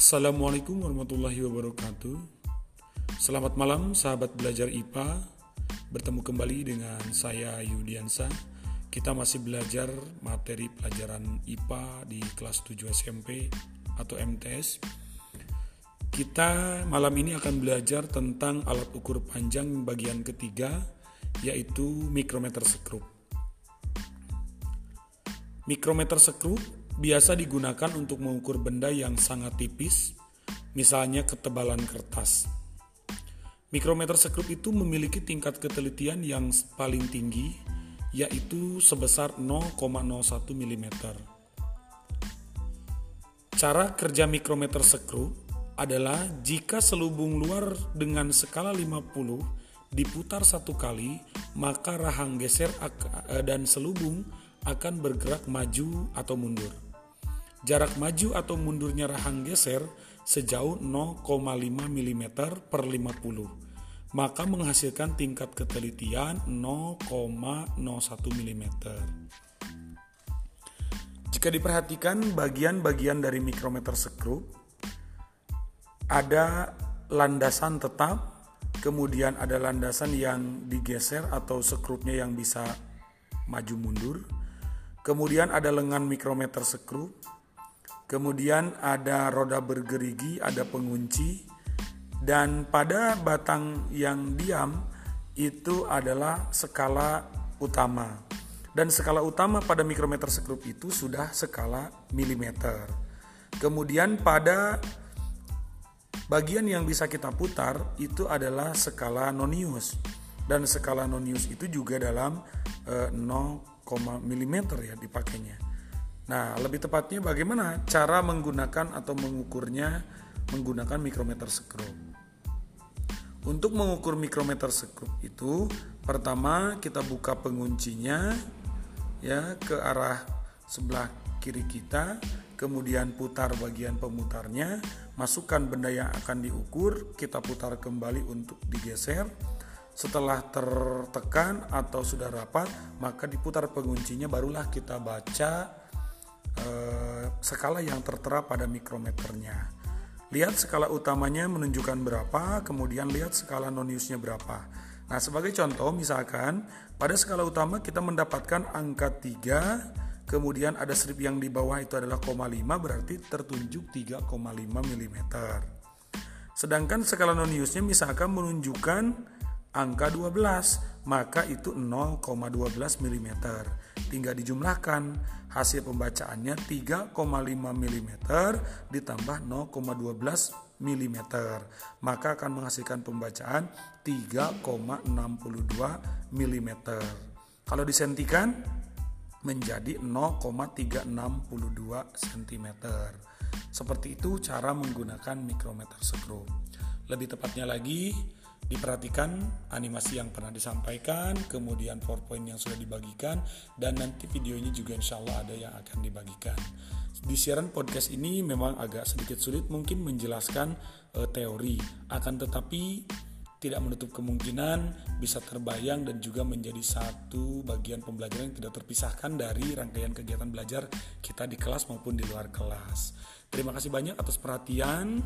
Assalamualaikum warahmatullahi wabarakatuh. Selamat malam sahabat belajar IPA. Bertemu kembali dengan saya Yudiansa. Kita masih belajar materi pelajaran IPA di kelas 7 SMP atau MTS. Kita malam ini akan belajar tentang alat ukur panjang bagian ketiga yaitu mikrometer sekrup. Mikrometer sekrup biasa digunakan untuk mengukur benda yang sangat tipis, misalnya ketebalan kertas. Mikrometer sekrup itu memiliki tingkat ketelitian yang paling tinggi, yaitu sebesar 0,01 mm. Cara kerja mikrometer sekrup adalah jika selubung luar dengan skala 50 diputar satu kali, maka rahang geser dan selubung akan bergerak maju atau mundur. Jarak maju atau mundurnya rahang geser sejauh 0,5 mm per 50 maka menghasilkan tingkat ketelitian 0,01 mm. Jika diperhatikan bagian-bagian dari mikrometer skrup ada landasan tetap, kemudian ada landasan yang digeser atau skrupnya yang bisa maju mundur. Kemudian ada lengan mikrometer skrup, Kemudian ada roda bergerigi, ada pengunci, dan pada batang yang diam itu adalah skala utama. Dan skala utama pada mikrometer sekrup itu sudah skala milimeter. Kemudian pada bagian yang bisa kita putar itu adalah skala nonius. Dan skala nonius itu juga dalam eh, 0, mm ya dipakainya. Nah, lebih tepatnya bagaimana cara menggunakan atau mengukurnya menggunakan mikrometer skrup. Untuk mengukur mikrometer skrup itu, pertama kita buka penguncinya ya ke arah sebelah kiri kita, kemudian putar bagian pemutarnya, masukkan benda yang akan diukur, kita putar kembali untuk digeser. Setelah tertekan atau sudah rapat, maka diputar penguncinya barulah kita baca Eh, skala yang tertera pada mikrometernya. Lihat skala utamanya menunjukkan berapa, kemudian lihat skala noniusnya berapa. Nah, sebagai contoh misalkan pada skala utama kita mendapatkan angka 3, kemudian ada strip yang di bawah itu adalah 0,5 berarti tertunjuk 3,5 mm. Sedangkan skala noniusnya misalkan menunjukkan angka 12, maka itu 0,12 mm. Tinggal dijumlahkan, hasil pembacaannya 3,5 mm ditambah 0,12 mm. Maka akan menghasilkan pembacaan 3,62 mm. Kalau disentikan menjadi 0,362 cm. Seperti itu cara menggunakan mikrometer skrup. Lebih tepatnya lagi, diperhatikan animasi yang pernah disampaikan, kemudian PowerPoint yang sudah dibagikan, dan nanti videonya juga insya Allah ada yang akan dibagikan. Di siaran podcast ini memang agak sedikit sulit mungkin menjelaskan uh, teori, akan tetapi tidak menutup kemungkinan bisa terbayang dan juga menjadi satu bagian pembelajaran yang tidak terpisahkan dari rangkaian kegiatan belajar kita di kelas maupun di luar kelas. Terima kasih banyak atas perhatian.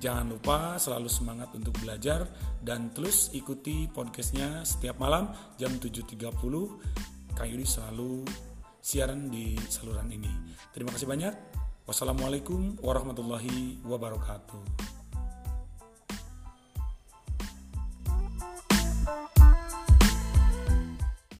Jangan lupa selalu semangat untuk belajar dan terus ikuti podcastnya setiap malam jam 7.30. Kang Yudi selalu siaran di saluran ini. Terima kasih banyak. Wassalamualaikum warahmatullahi wabarakatuh.